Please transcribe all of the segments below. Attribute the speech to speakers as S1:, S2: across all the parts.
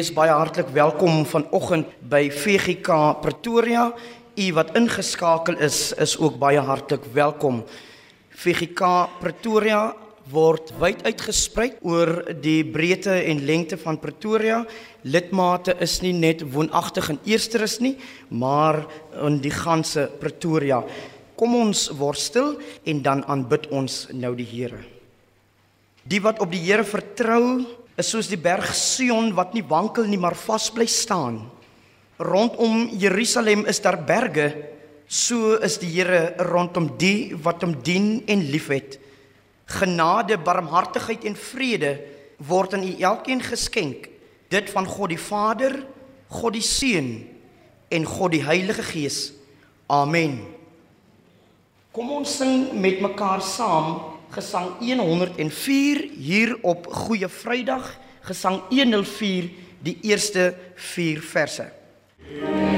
S1: Wees baie hartlik welkom vanoggend by VGK Pretoria. U wat ingeskakel is, is ook baie hartlik welkom. VGK Pretoria word wyd uitgesprei oor die breedte en lengte van Pretoria. Lidmate is nie net woonagtig in Eersterus nie, maar in die ganse Pretoria. Kom ons word stil en dan aanbid ons nou die Here. Die wat op die Here vertrou, is soos die berg Sion wat nie wankel nie, maar vas bly staan. Rondom Jerusalem is daar berge, so is die Here rondom die wat hom dien en liefhet. Genade, barmhartigheid en vrede word aan u elkeen geskenk, dit van God die Vader, God die Seun en God die Heilige Gees. Amen. Kom ons sing met mekaar saam Gesang 104 hier op Goeie Vrydag, Gesang 104 die eerste 4 verse. Yeah.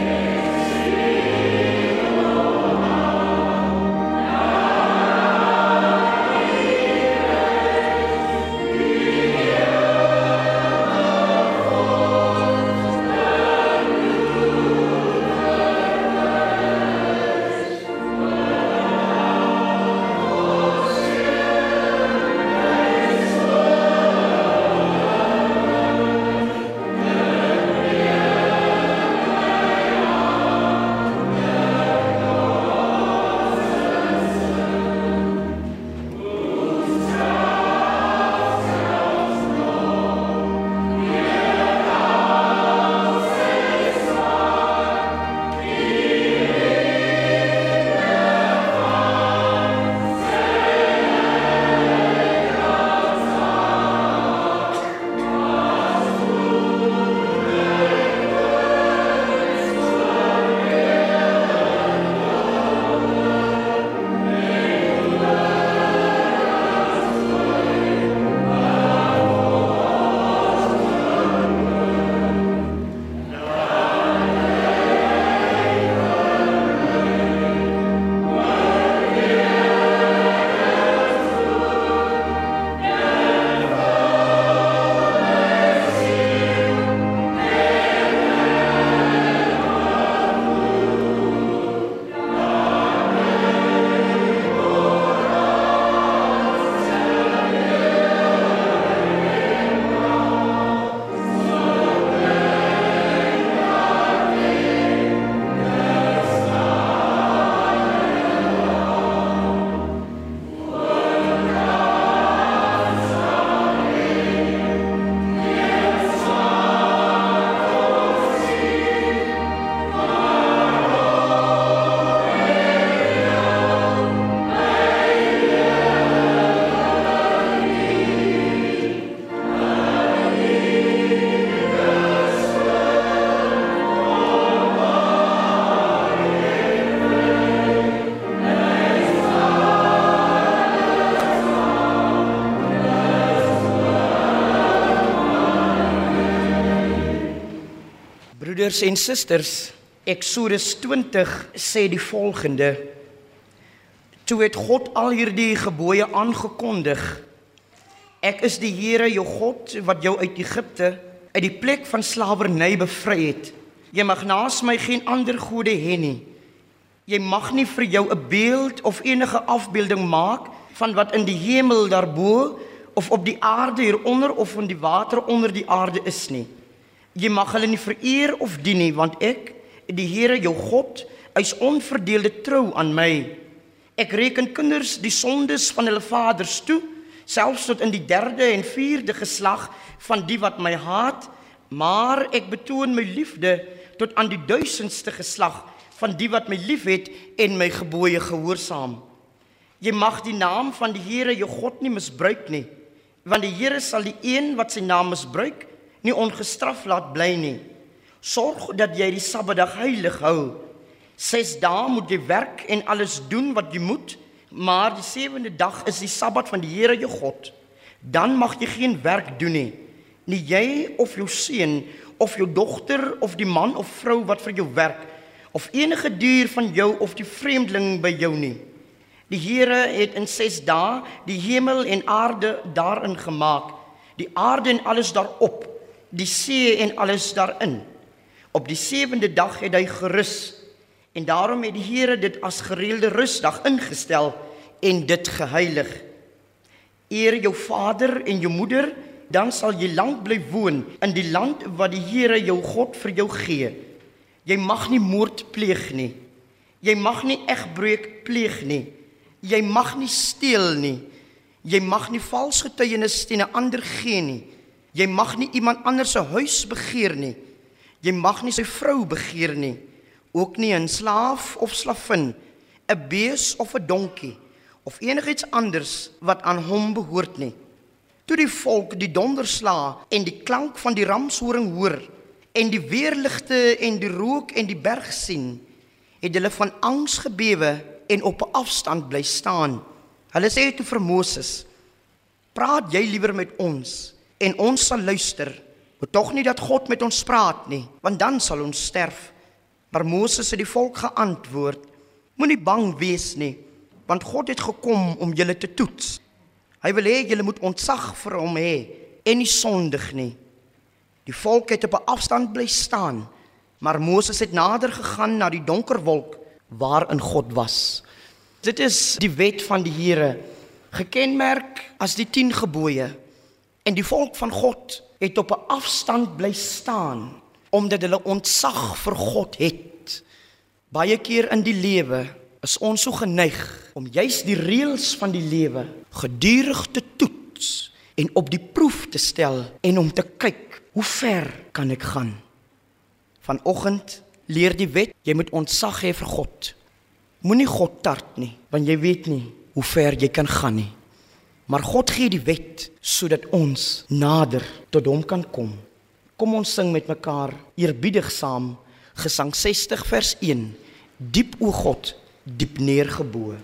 S1: Broeders en susters, Eksodus 20 sê die volgende: Toe het God al hierdie gebooie aangekondig. Ek is die Here jou God wat jou uit Egipte, uit die plek van slawerny bevry het. Jy mag naas my geen ander gode hê nie. Jy mag nie vir jou 'n beeld of enige afbeelding maak van wat in die hemel daarbo of op die aarde hieronder of in die water onder die aarde is nie. Jy mag hulle nie vereer of dien nie, want ek, die Here jou God, is onverdeelde trou aan my. Ek reken kinders die sondes van hulle vaders toe, selfs tot in die derde en vierde geslag van die wat my haat, maar ek betoon my liefde tot aan die duisendste geslag van die wat my liefhet en my gebooie gehoorsaam. Jy mag die naam van die Here jou God nie misbruik nie, want die Here sal die een wat sy naam misbruik, nie ongestraf laat bly nie. Sorg dat jy die Sabbatdag heilig hou. 6 dae moet jy werk en alles doen wat jy moet, maar die sewende dag is die Sabbat van die Here jou God. Dan mag jy geen werk doen nie. Nie jy of jou seun of jou dogter of die man of vrou wat vir jou werk of enige dier van jou of die vreemdeling by jou nie. Die Here het in 6 dae die hemel en aarde daarin gemaak, die aarde en alles daarop die see en alles daarin. Op die sewende dag het hy gerus en daarom het die Here dit as gereelde rusdag ingestel en dit geheilig. Eer jou vader en jou moeder, dan sal jy lank bly woon in die land wat die Here jou God vir jou gee. Jy mag nie moord pleeg nie. Jy mag nie egbreuk pleeg nie. Jy mag nie steel nie. Jy mag nie vals getuienis teen 'n ander gee nie. Jy mag nie iemand anders se huis begeer nie. Jy mag nie sy vrou begeer nie, ook nie 'n slaaf of slavin, 'n bees of 'n donkie of enigiets anders wat aan hom behoort nie. Toe die volk die donderslaa en die klank van die ramshoring hoor en die weerligte en die rook en die berg sien, het hulle van angs gebewe en op 'n afstand bly staan. Hulle sê toe vir Moses: "Praat jy liewer met ons en ons sal luister." Maar tog nie dat God met ons praat nie, want dan sal ons sterf. Maar Moses het die volk geantwoord: Moenie bang wees nie, want God het gekom om julle te toets. Hy wil hê julle moet ontzag vir hom hê en nie sondig nie. Die volk het op 'n afstand bly staan, maar Moses het nader gegaan na die donker wolk waarin God was. Dit is die wet van die Here, gekenmerk as die 10 gebooie. En die volk van God het op 'n afstand bly staan omdat hulle ontzag vir God het. Baie keer in die lewe is ons so geneig om juis die reëls van die lewe gedurig te toets en op die proef te stel en om te kyk hoe ver kan ek gaan. Vanoggend leer die wet jy moet ontzag hê vir God. Moenie God tart nie want jy weet nie hoe ver jy kan gaan nie. Maar God gee die wet sodat ons nader tot hom kan kom. Kom ons sing met mekaar eerbiedig saam Gesang 60 vers 1. Diep o God, diep neergebo.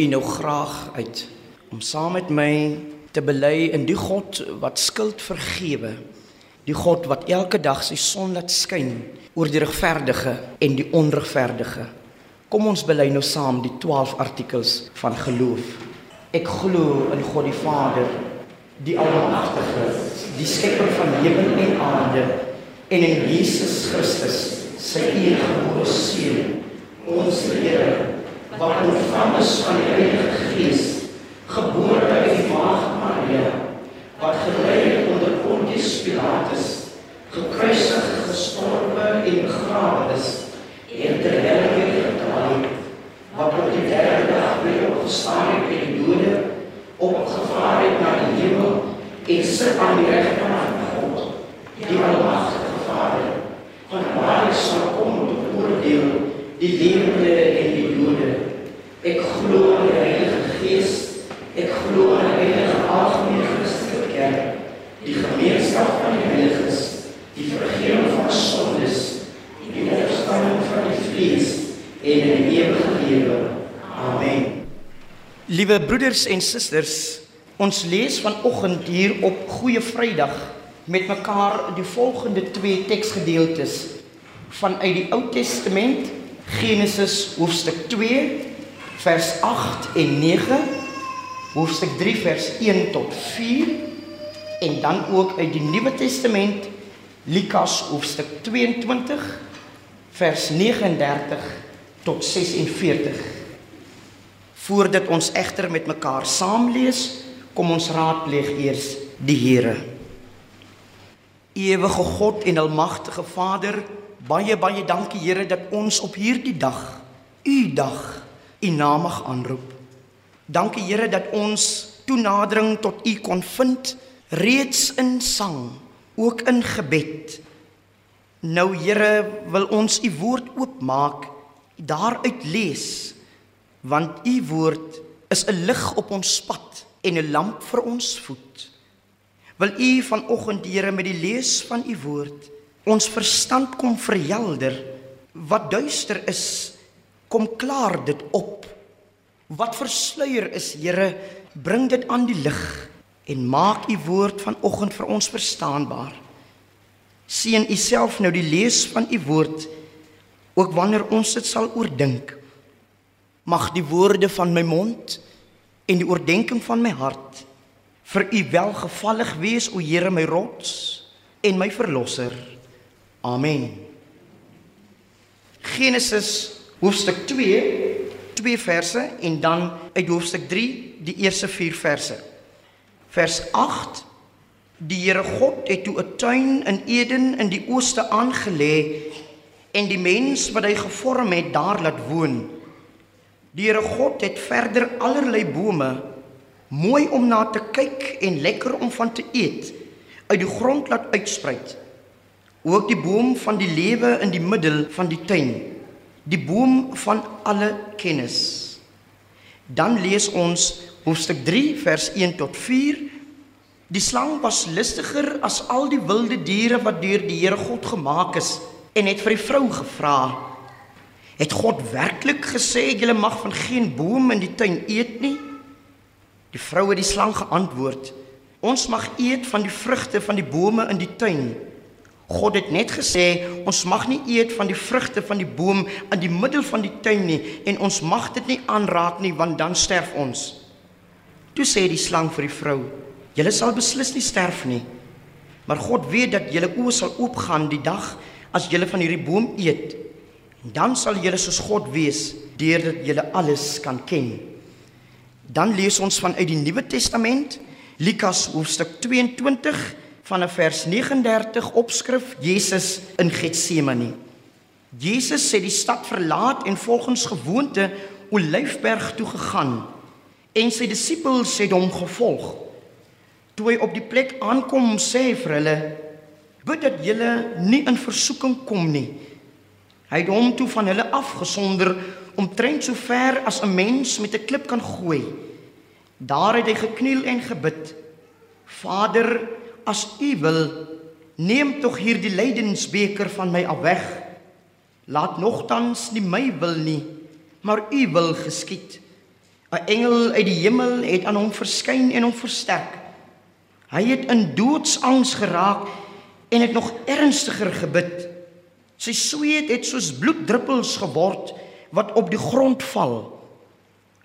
S1: U nou graag uit om saam met my te bely in die God wat skuld vergewe. Die God wat elke dag sy son laat skyn oor die regverdige en die onregverdige. Kom ons bely nou saam die 12 artikels van geloof. Ek glo in God die Vader, die Almagtige, die skepper van hemel en aarde en in Jesus Christus, sy enige seun, ons Here wat ontvang is van die Heilige Gees, gebore uit die Maagd Maria, wat gelei onder Pontius Pilatus, gekruisig, gestorwe en begrawe is, en ter helle gedaal het, wat op die derde dag weer opgestaan het uit die dode, opgevaar het na die hemel en sit aan die regterkant van God, die Almagtige Vader, van waar hy sal kom om te oordeel die lewende en die. Ek glo in die Heilige Gees. Ek glo in die Heilige Algemene Christelike Kerk, die gemeenskap van die heiliges, die vergifnis van sondes, die opstanding van die vlees en in die ewige lewe. Amen. Liewe broeders en susters, ons lees vanoggend hier op Goeie Vrydag met mekaar die volgende twee teksgedeeltes vanuit die Ou Testament, Genesis hoofstuk 2 vers 8 en 9, hoofstuk 3 vers 1 tot 4 en dan ook uit die Nuwe Testament Lukas hoofstuk 22 vers 39 tot 46. Voordat ons egter met mekaar saam lees, kom ons raadpleeg eers die Here. Ewige God en almagtige Vader, baie baie dankie Here dat ons op hierdie dag, u dag, u naam mag aanroep. Dankie Here dat ons toenadering tot u kon vind reeds in sang, ook in gebed. Nou Here, wil ons u woord oopmaak, daaruit lees want u woord is 'n lig op ons pad en 'n lamp vir ons voet. Wil u vanoggend Here met die lees van u woord ons verstand kom verhelder wat duister is kom klaar dit op. Wat versluier is Here, bring dit aan die lig en maak u woord vanoggend vir ons verstaanbaar. Seën u self nou die lees van u woord ook wanneer ons dit sal oordink mag die woorde van my mond en die oordeenking van my hart vir u welgevallig wees o Here my rots en my verlosser. Amen. Genesis hoofstuk 2 twee verse en dan uit hoofstuk 3 die eerste 4 verse. Vers 8 Die Here God het toe 'n tuin in Eden in die ooste aangelê en die mens wat hy gevorm het daar laat woon. Die Here God het verder allerlei bome mooi om na te kyk en lekker om van te eet uit die grond laat uitspruit. Ook die boom van die lewe in die middel van die tuin, die boom van alle kennis. Dan lees ons hoofstuk 3 vers 1 tot 4. Die slang was listiger as al die wilde diere wat deur die Here God gemaak is en het vir die vrou gevra: Het God werklik gesê julle mag van geen boom in die tuin eet nie? Die vrou het die slang geantwoord: Ons mag eet van die vrugte van die bome in die tuin. God het net gesê ons mag nie eet van die vrugte van die boom in die middel van die tuin nie en ons mag dit nie aanraak nie want dan sterf ons. Toe sê die slang vir die vrou: Julle sal beslis nie sterf nie. Maar God weet dat julle oë sal oopgaan die dag as julle van hierdie boom eet dan sal julle soos God wees deurdat julle alles kan ken. Dan lees ons vanuit die Nuwe Testament Lukas hoofstuk 22 vanaf vers 39 opskrif Jesus in Getsemane. Jesus het die stad verlaat en volgens gewoonte Olyfberg toe gegaan en sy disippels het hom gevolg. Toe hy op die plek aankom, sê hy vir hulle: "Bid dat julle nie in versoeking kom nie." Hy het hom toe van hulle afgesonder omtrent so ver as 'n mens met 'n klip kan gooi. Daar het hy gekniel en gebid: Vader, as U wil, neem tog hierdie lydensbeker van my af weg. Laat nogtans nie my wil nie, maar U wil geskied. 'n Engel uit die hemel het aan hom verskyn en hom versterk. Hy het in doodsangs geraak en het nog ernstiger gebid. Sy sweet het soos bloeddruppels geword wat op die grond val.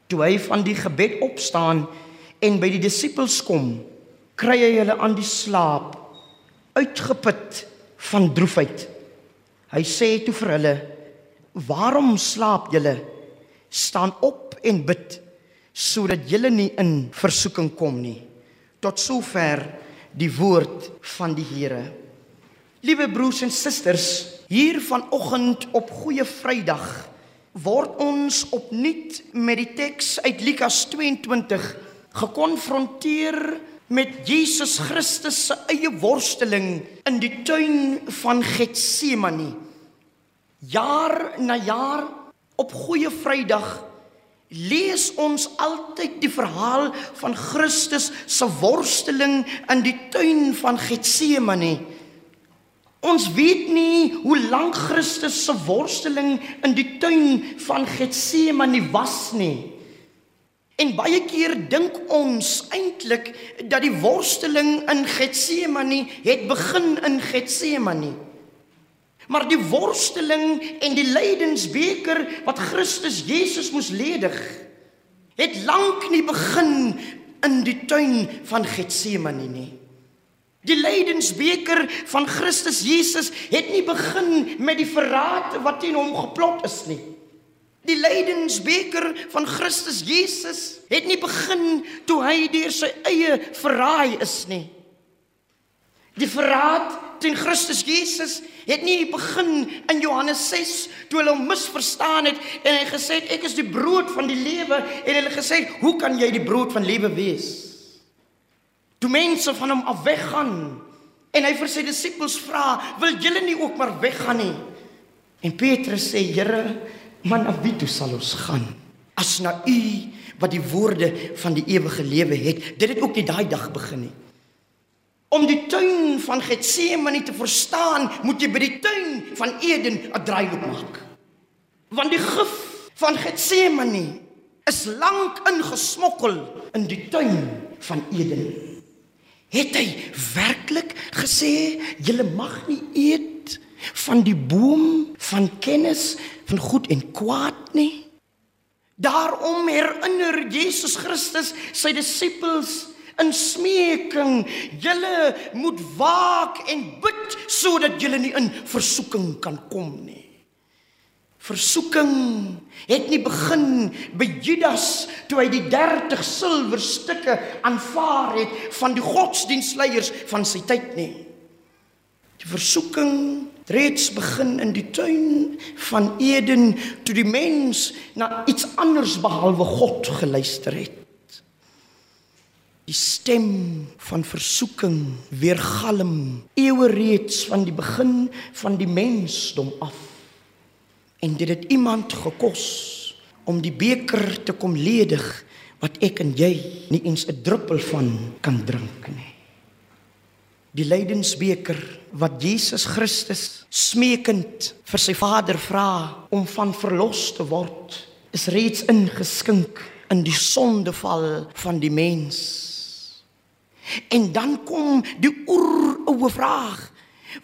S1: Toe hy van die gebed opstaan en by die disippels kom, kry hy hulle aan die slaap, uitgeput van droefheid. Hy sê toe vir hulle: "Waarom slaap julle? Staan op en bid sodat julle nie in versoeking kom nie." Tot sover die woord van die Here. Liewe broers en susters, Hier vanoggend op Goeie Vrydag word ons opnuut met die teks uit Lukas 22 gekonfronteer met Jesus Christus se eie worsteling in die tuin van Getsemane. Jaar na jaar op Goeie Vrydag lees ons altyd die verhaal van Christus se worsteling in die tuin van Getsemane. Ons weet nie hoe lank Christus se worsteling in die tuin van Getsemane was nie. En baie keer dink ons eintlik dat die worsteling in Getsemane het begin in Getsemane. Maar die worsteling en die lydensbeker wat Christus Jesus moes ledig, het lank nie begin in die tuin van Getsemane nie. Die lydensbeker van Christus Jesus het nie begin met die verraad wat teen hom geplot is nie. Die lydensbeker van Christus Jesus het nie begin toe hy deur sy eie verraai is nie. Die verraad teen Christus Jesus het nie begin in Johannes 6 toe hulle hom misverstaan het en hy gesê het ek is die brood van die lewe en hulle gesê het hoe kan jy die brood van lewe wees? Toe mense van hom af weggaan en hy vir sy disippels vra, wil julle nie ook maar weggaan nie? En Petrus sê, Here, maar na wie toe sal ons gaan? As na U wat die woorde van die ewige lewe het. Dit het ook nie daai dag begin nie. Om die tuin van Getsemane te verstaan, moet jy by die tuin van Eden 'n draailoop maak. Want die gif van Getsemane is lank ingesmokkel in die tuin van Eden. Het hy werklik gesê jy mag nie eet van die boom van kennis van goed en kwaad nie? Daarom herinner Jesus Christus sy disippels in smeeking julle moet waak en bid sodat julle nie in versoeking kan kom nie versoeking het nie begin by Judas toe hy die 30 silwerstukke aanvaar het van die godsdienstleiers van sy tyd nie die versoeking reeds begin in die tuin van Eden toe die mens na iets anders behalwe God geluister het Die stem van versoeking weergalm eeue reeds van die begin van die mensdom af. En dit het iemand gekos om die beker te kom ledig wat ek en jy nie eens 'n druppel van kan drink nie. Die lydensbeker wat Jesus Christus smeekend vir sy Vader vra om van verlos te word, is reeds ingeskink in die sondeval van die mens. En dan kom die oeroue vraag: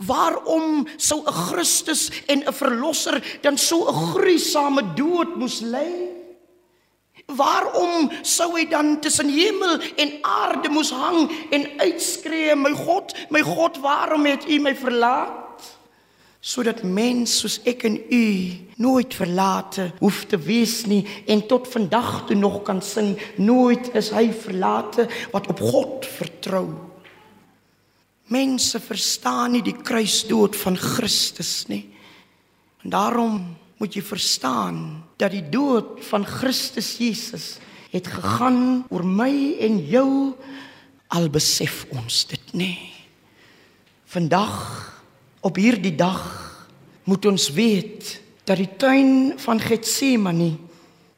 S1: Waarom sou 'n Christus en 'n verlosser dan so 'n gruisame dood moes ly? Waarom sou hy dan tussen hemel en aarde moes hang en uitskree: "My God, my God, waarom het U my verlaat?" sodat mens soos ek en u nooit verlate hoef te wees nie en tot vandag toe nog kan sing nooit is hy verlate wat op God vertrou. Mense verstaan nie die kruisdood van Christus nie. En daarom moet jy verstaan dat die dood van Christus Jesus het gegaan oor my en jou al besef ons dit nie. Vandag Op hierdie dag moet ons weet dat die tuin van Getsemane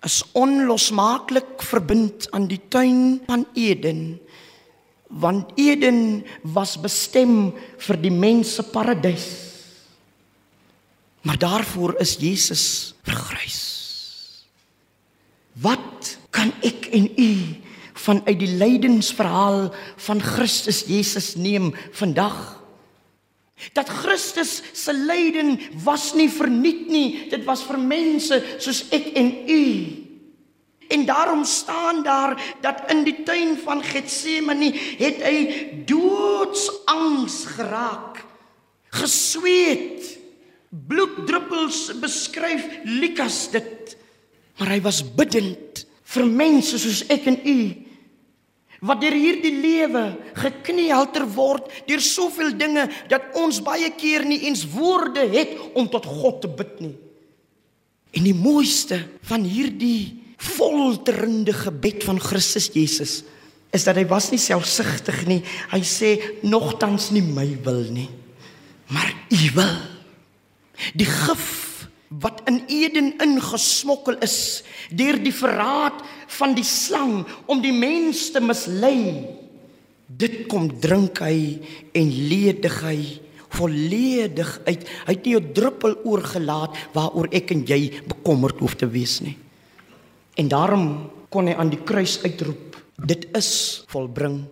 S1: is onlosmaaklik verbind aan die tuin van Eden want Eden was bestem vir die mense paradys maar daarvoor is Jesus vergrys wat kan ek en u vanuit die lydensverhaal van Christus Jesus neem vandag Dat Christus se lyding was nie verniet nie, dit was vir mense soos ek en u. En daarom staan daar dat in die tuin van Getsemane het hy doodsangs geraak. Gesweet. Bloeddruppels beskryf Lukas dit. Maar hy was bidtend vir mense soos ek en u wat deur hierdie lewe geknielter word deur soveel dinge dat ons baie keer nie eens woorde het om tot God te bid nie. En die mooiste van hierdie volterende gebed van Christus Jesus is dat hy was nie selfsugtig nie. Hy sê nogtans nie my wil nie, maar u wil. Die gif wat in Eden ingesmokkel is deur die verraad van die slang om die mens te mislei. Dit kom drink hy en ledig hy volledig uit. Hy het nie 'n druppel oorgelaat waaroor ek en jy bekommerd hoef te wees nie. En daarom kon hy aan die kruis uitroep: Dit is volbring.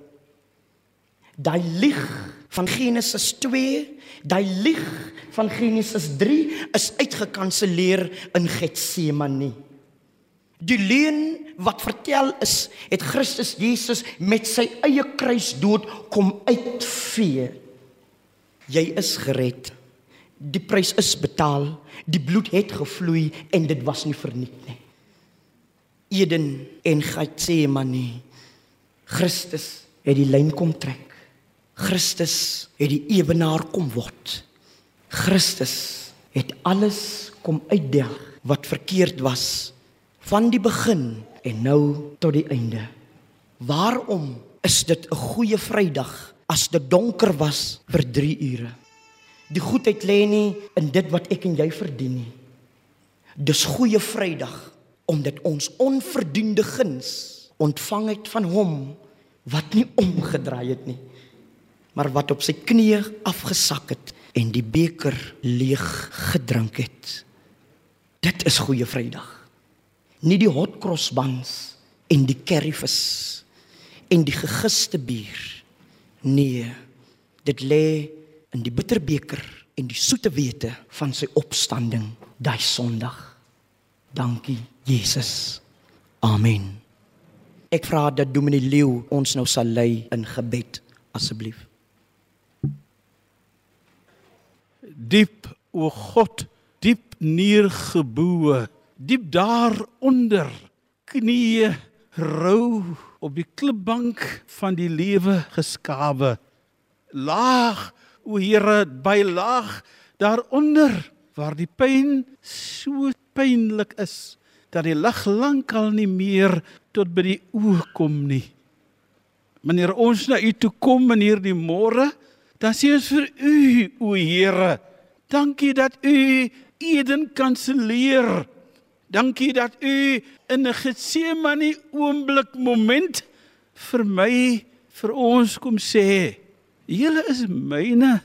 S1: Daai lig van Genesis 2, daai lig van Genesis 3 is uitgekanselleer in Getsemane. Die leuen wat vertel is, het Christus Jesus met sy eie kruisdood kom uit vee. Jy is gered. Die prys is betaal. Die bloed het gevloei en dit was nie verniet nie. Eden en Getsemane. Christus het die lyn kom trek. Christus het die ewenaar kom word. Christus het alles kom uitdeel wat verkeerd was van die begin en nou tot die einde. Waarom is dit 'n goeie Vrydag as dit donker was vir 3 ure? Die goedheid lê nie in dit wat ek en jy verdien nie. Dis goeie Vrydag omdat ons onverdiende guns ontvang het van hom wat nie omgedraai het nie maar wat op sy knieë afgesak het en die beker leeg gedrink het. Dit is goeie Vrydag. Nie die hot cross buns en die curryvis en die gegiste bier. Nee, dit lê in die bitterbeker en die soete wete van sy opstanding daai Sondag. Dankie Jesus. Amen. Ek vra dat Dominee Leeu ons nou sal lei in gebed asseblief.
S2: Diep o God, diep neergeboe, diep daaronder knieë rou op die klipbank van die lewe geskawe. Laag o Here, by laag daaronder waar die pyn so pynlik is dat die lig lankal nie meer tot by die oë kom nie. Wanneer ons na u toe kom in hierdie môre, dan sê ons vir u o Here, dankie dat u Eden kanselleer. Dankie dat u in 'n Getsemane oomblik moment vir my vir ons kom sê, julle is myne.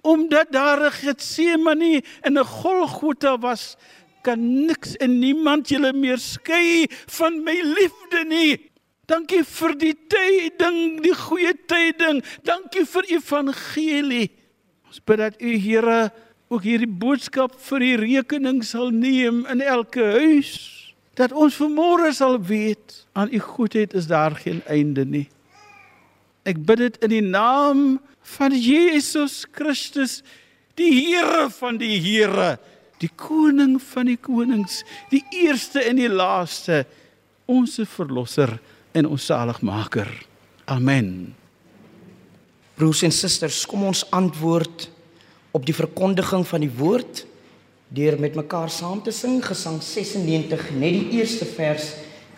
S2: Omdat daar 'n Getsemane en 'n Golgotha was, kan niks en niemand julle meer skei van my liefde nie. Dankie vir die tyding, die goeie tyding. Dankie vir evangelie. Ons bid dat u Here ook hierdie boodskap vir die rekening sal neem in elke huis. Dat ons vanmôre sal weet aan u goedheid is daar geen einde nie. Ek bid dit in die naam van Jesus Christus, die Here van die Here, die koning van die konings, die eerste en die laaste, ons verlosser en ons saligmaker. Amen.
S1: Broers en susters, kom ons antwoord op die verkondiging van die woord deur met mekaar saam te sing Gesang 96 net die eerste vers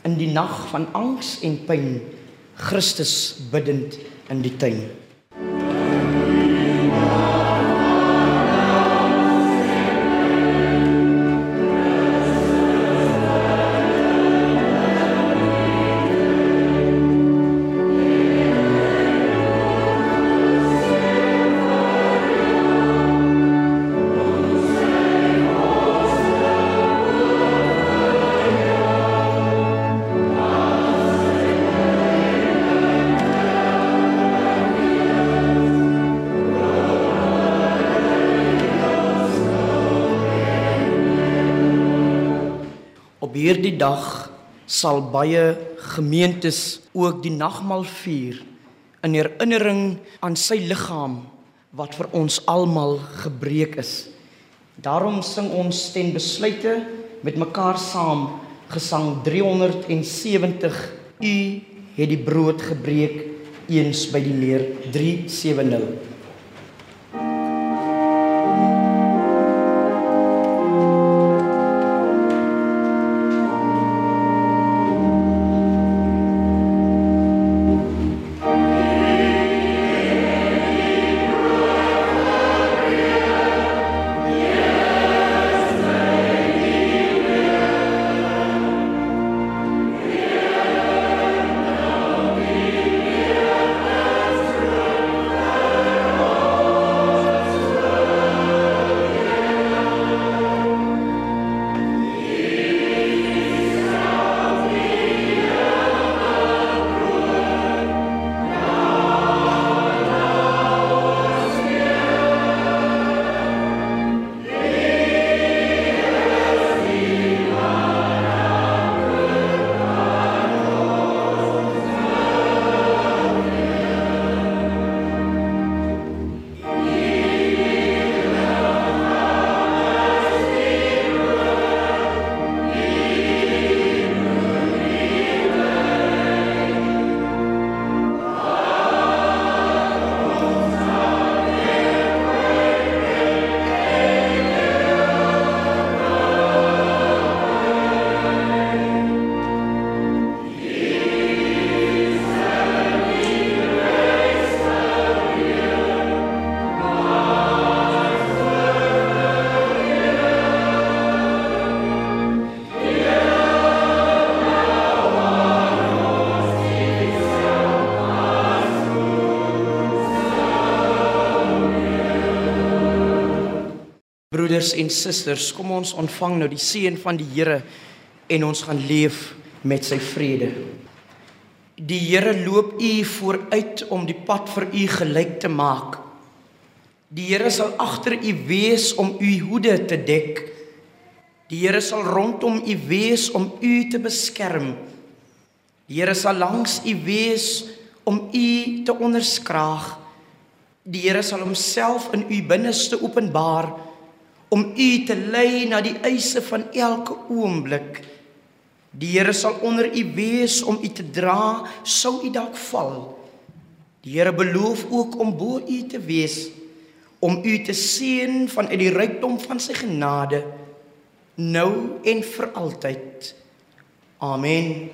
S1: in die nag van angs en pyn Christus bidend in die tuin. Hierdie dag sal baie gemeentes ook die nagmaal vier in herinnering aan sy liggaam wat vir ons almal gebreek is. Daarom sing ons ten besluite met mekaar saam gesang 370 U het die brood gebreek eens by die meer 370 Broeders en susters, kom ons ontvang nou die seën van die Here en ons gaan leef met sy vrede. Die Here loop u vooruit om die pad vir u gelyk te maak. Die Here sal agter u wees om u hoede te dek. Die Here sal rondom u wees om u te beskerm. Die Here sal langs u wees om u te onderskraag. Die Here sal homself in u binneste openbaar om u te lei na die eise van elke oomblik. Die Here sal onder u wees om u te dra sou u dalk val. Die Here beloof ook om bo u te wees om u te seën vanuit die rykdom van sy genade nou en vir altyd. Amen.